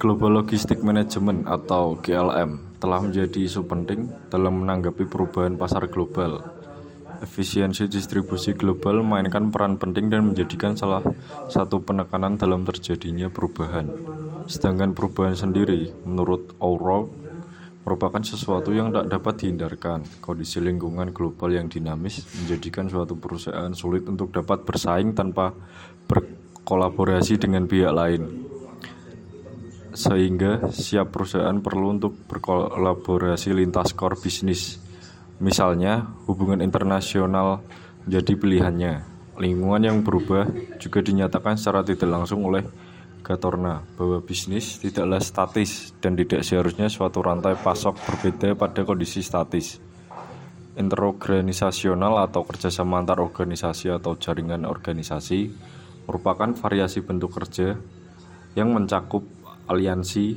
Global Logistic Management atau GLM telah menjadi isu penting dalam menanggapi perubahan pasar global. Efisiensi distribusi global memainkan peran penting dan menjadikan salah satu penekanan dalam terjadinya perubahan. Sedangkan perubahan sendiri, menurut O'Rourke, merupakan sesuatu yang tak dapat dihindarkan. Kondisi lingkungan global yang dinamis menjadikan suatu perusahaan sulit untuk dapat bersaing tanpa berkolaborasi dengan pihak lain sehingga siap perusahaan perlu untuk berkolaborasi lintas core bisnis. Misalnya, hubungan internasional menjadi pilihannya. Lingkungan yang berubah juga dinyatakan secara tidak langsung oleh Gatorna bahwa bisnis tidaklah statis dan tidak seharusnya suatu rantai pasok berbeda pada kondisi statis. Interorganisasional atau kerjasama antar organisasi atau jaringan organisasi merupakan variasi bentuk kerja yang mencakup aliansi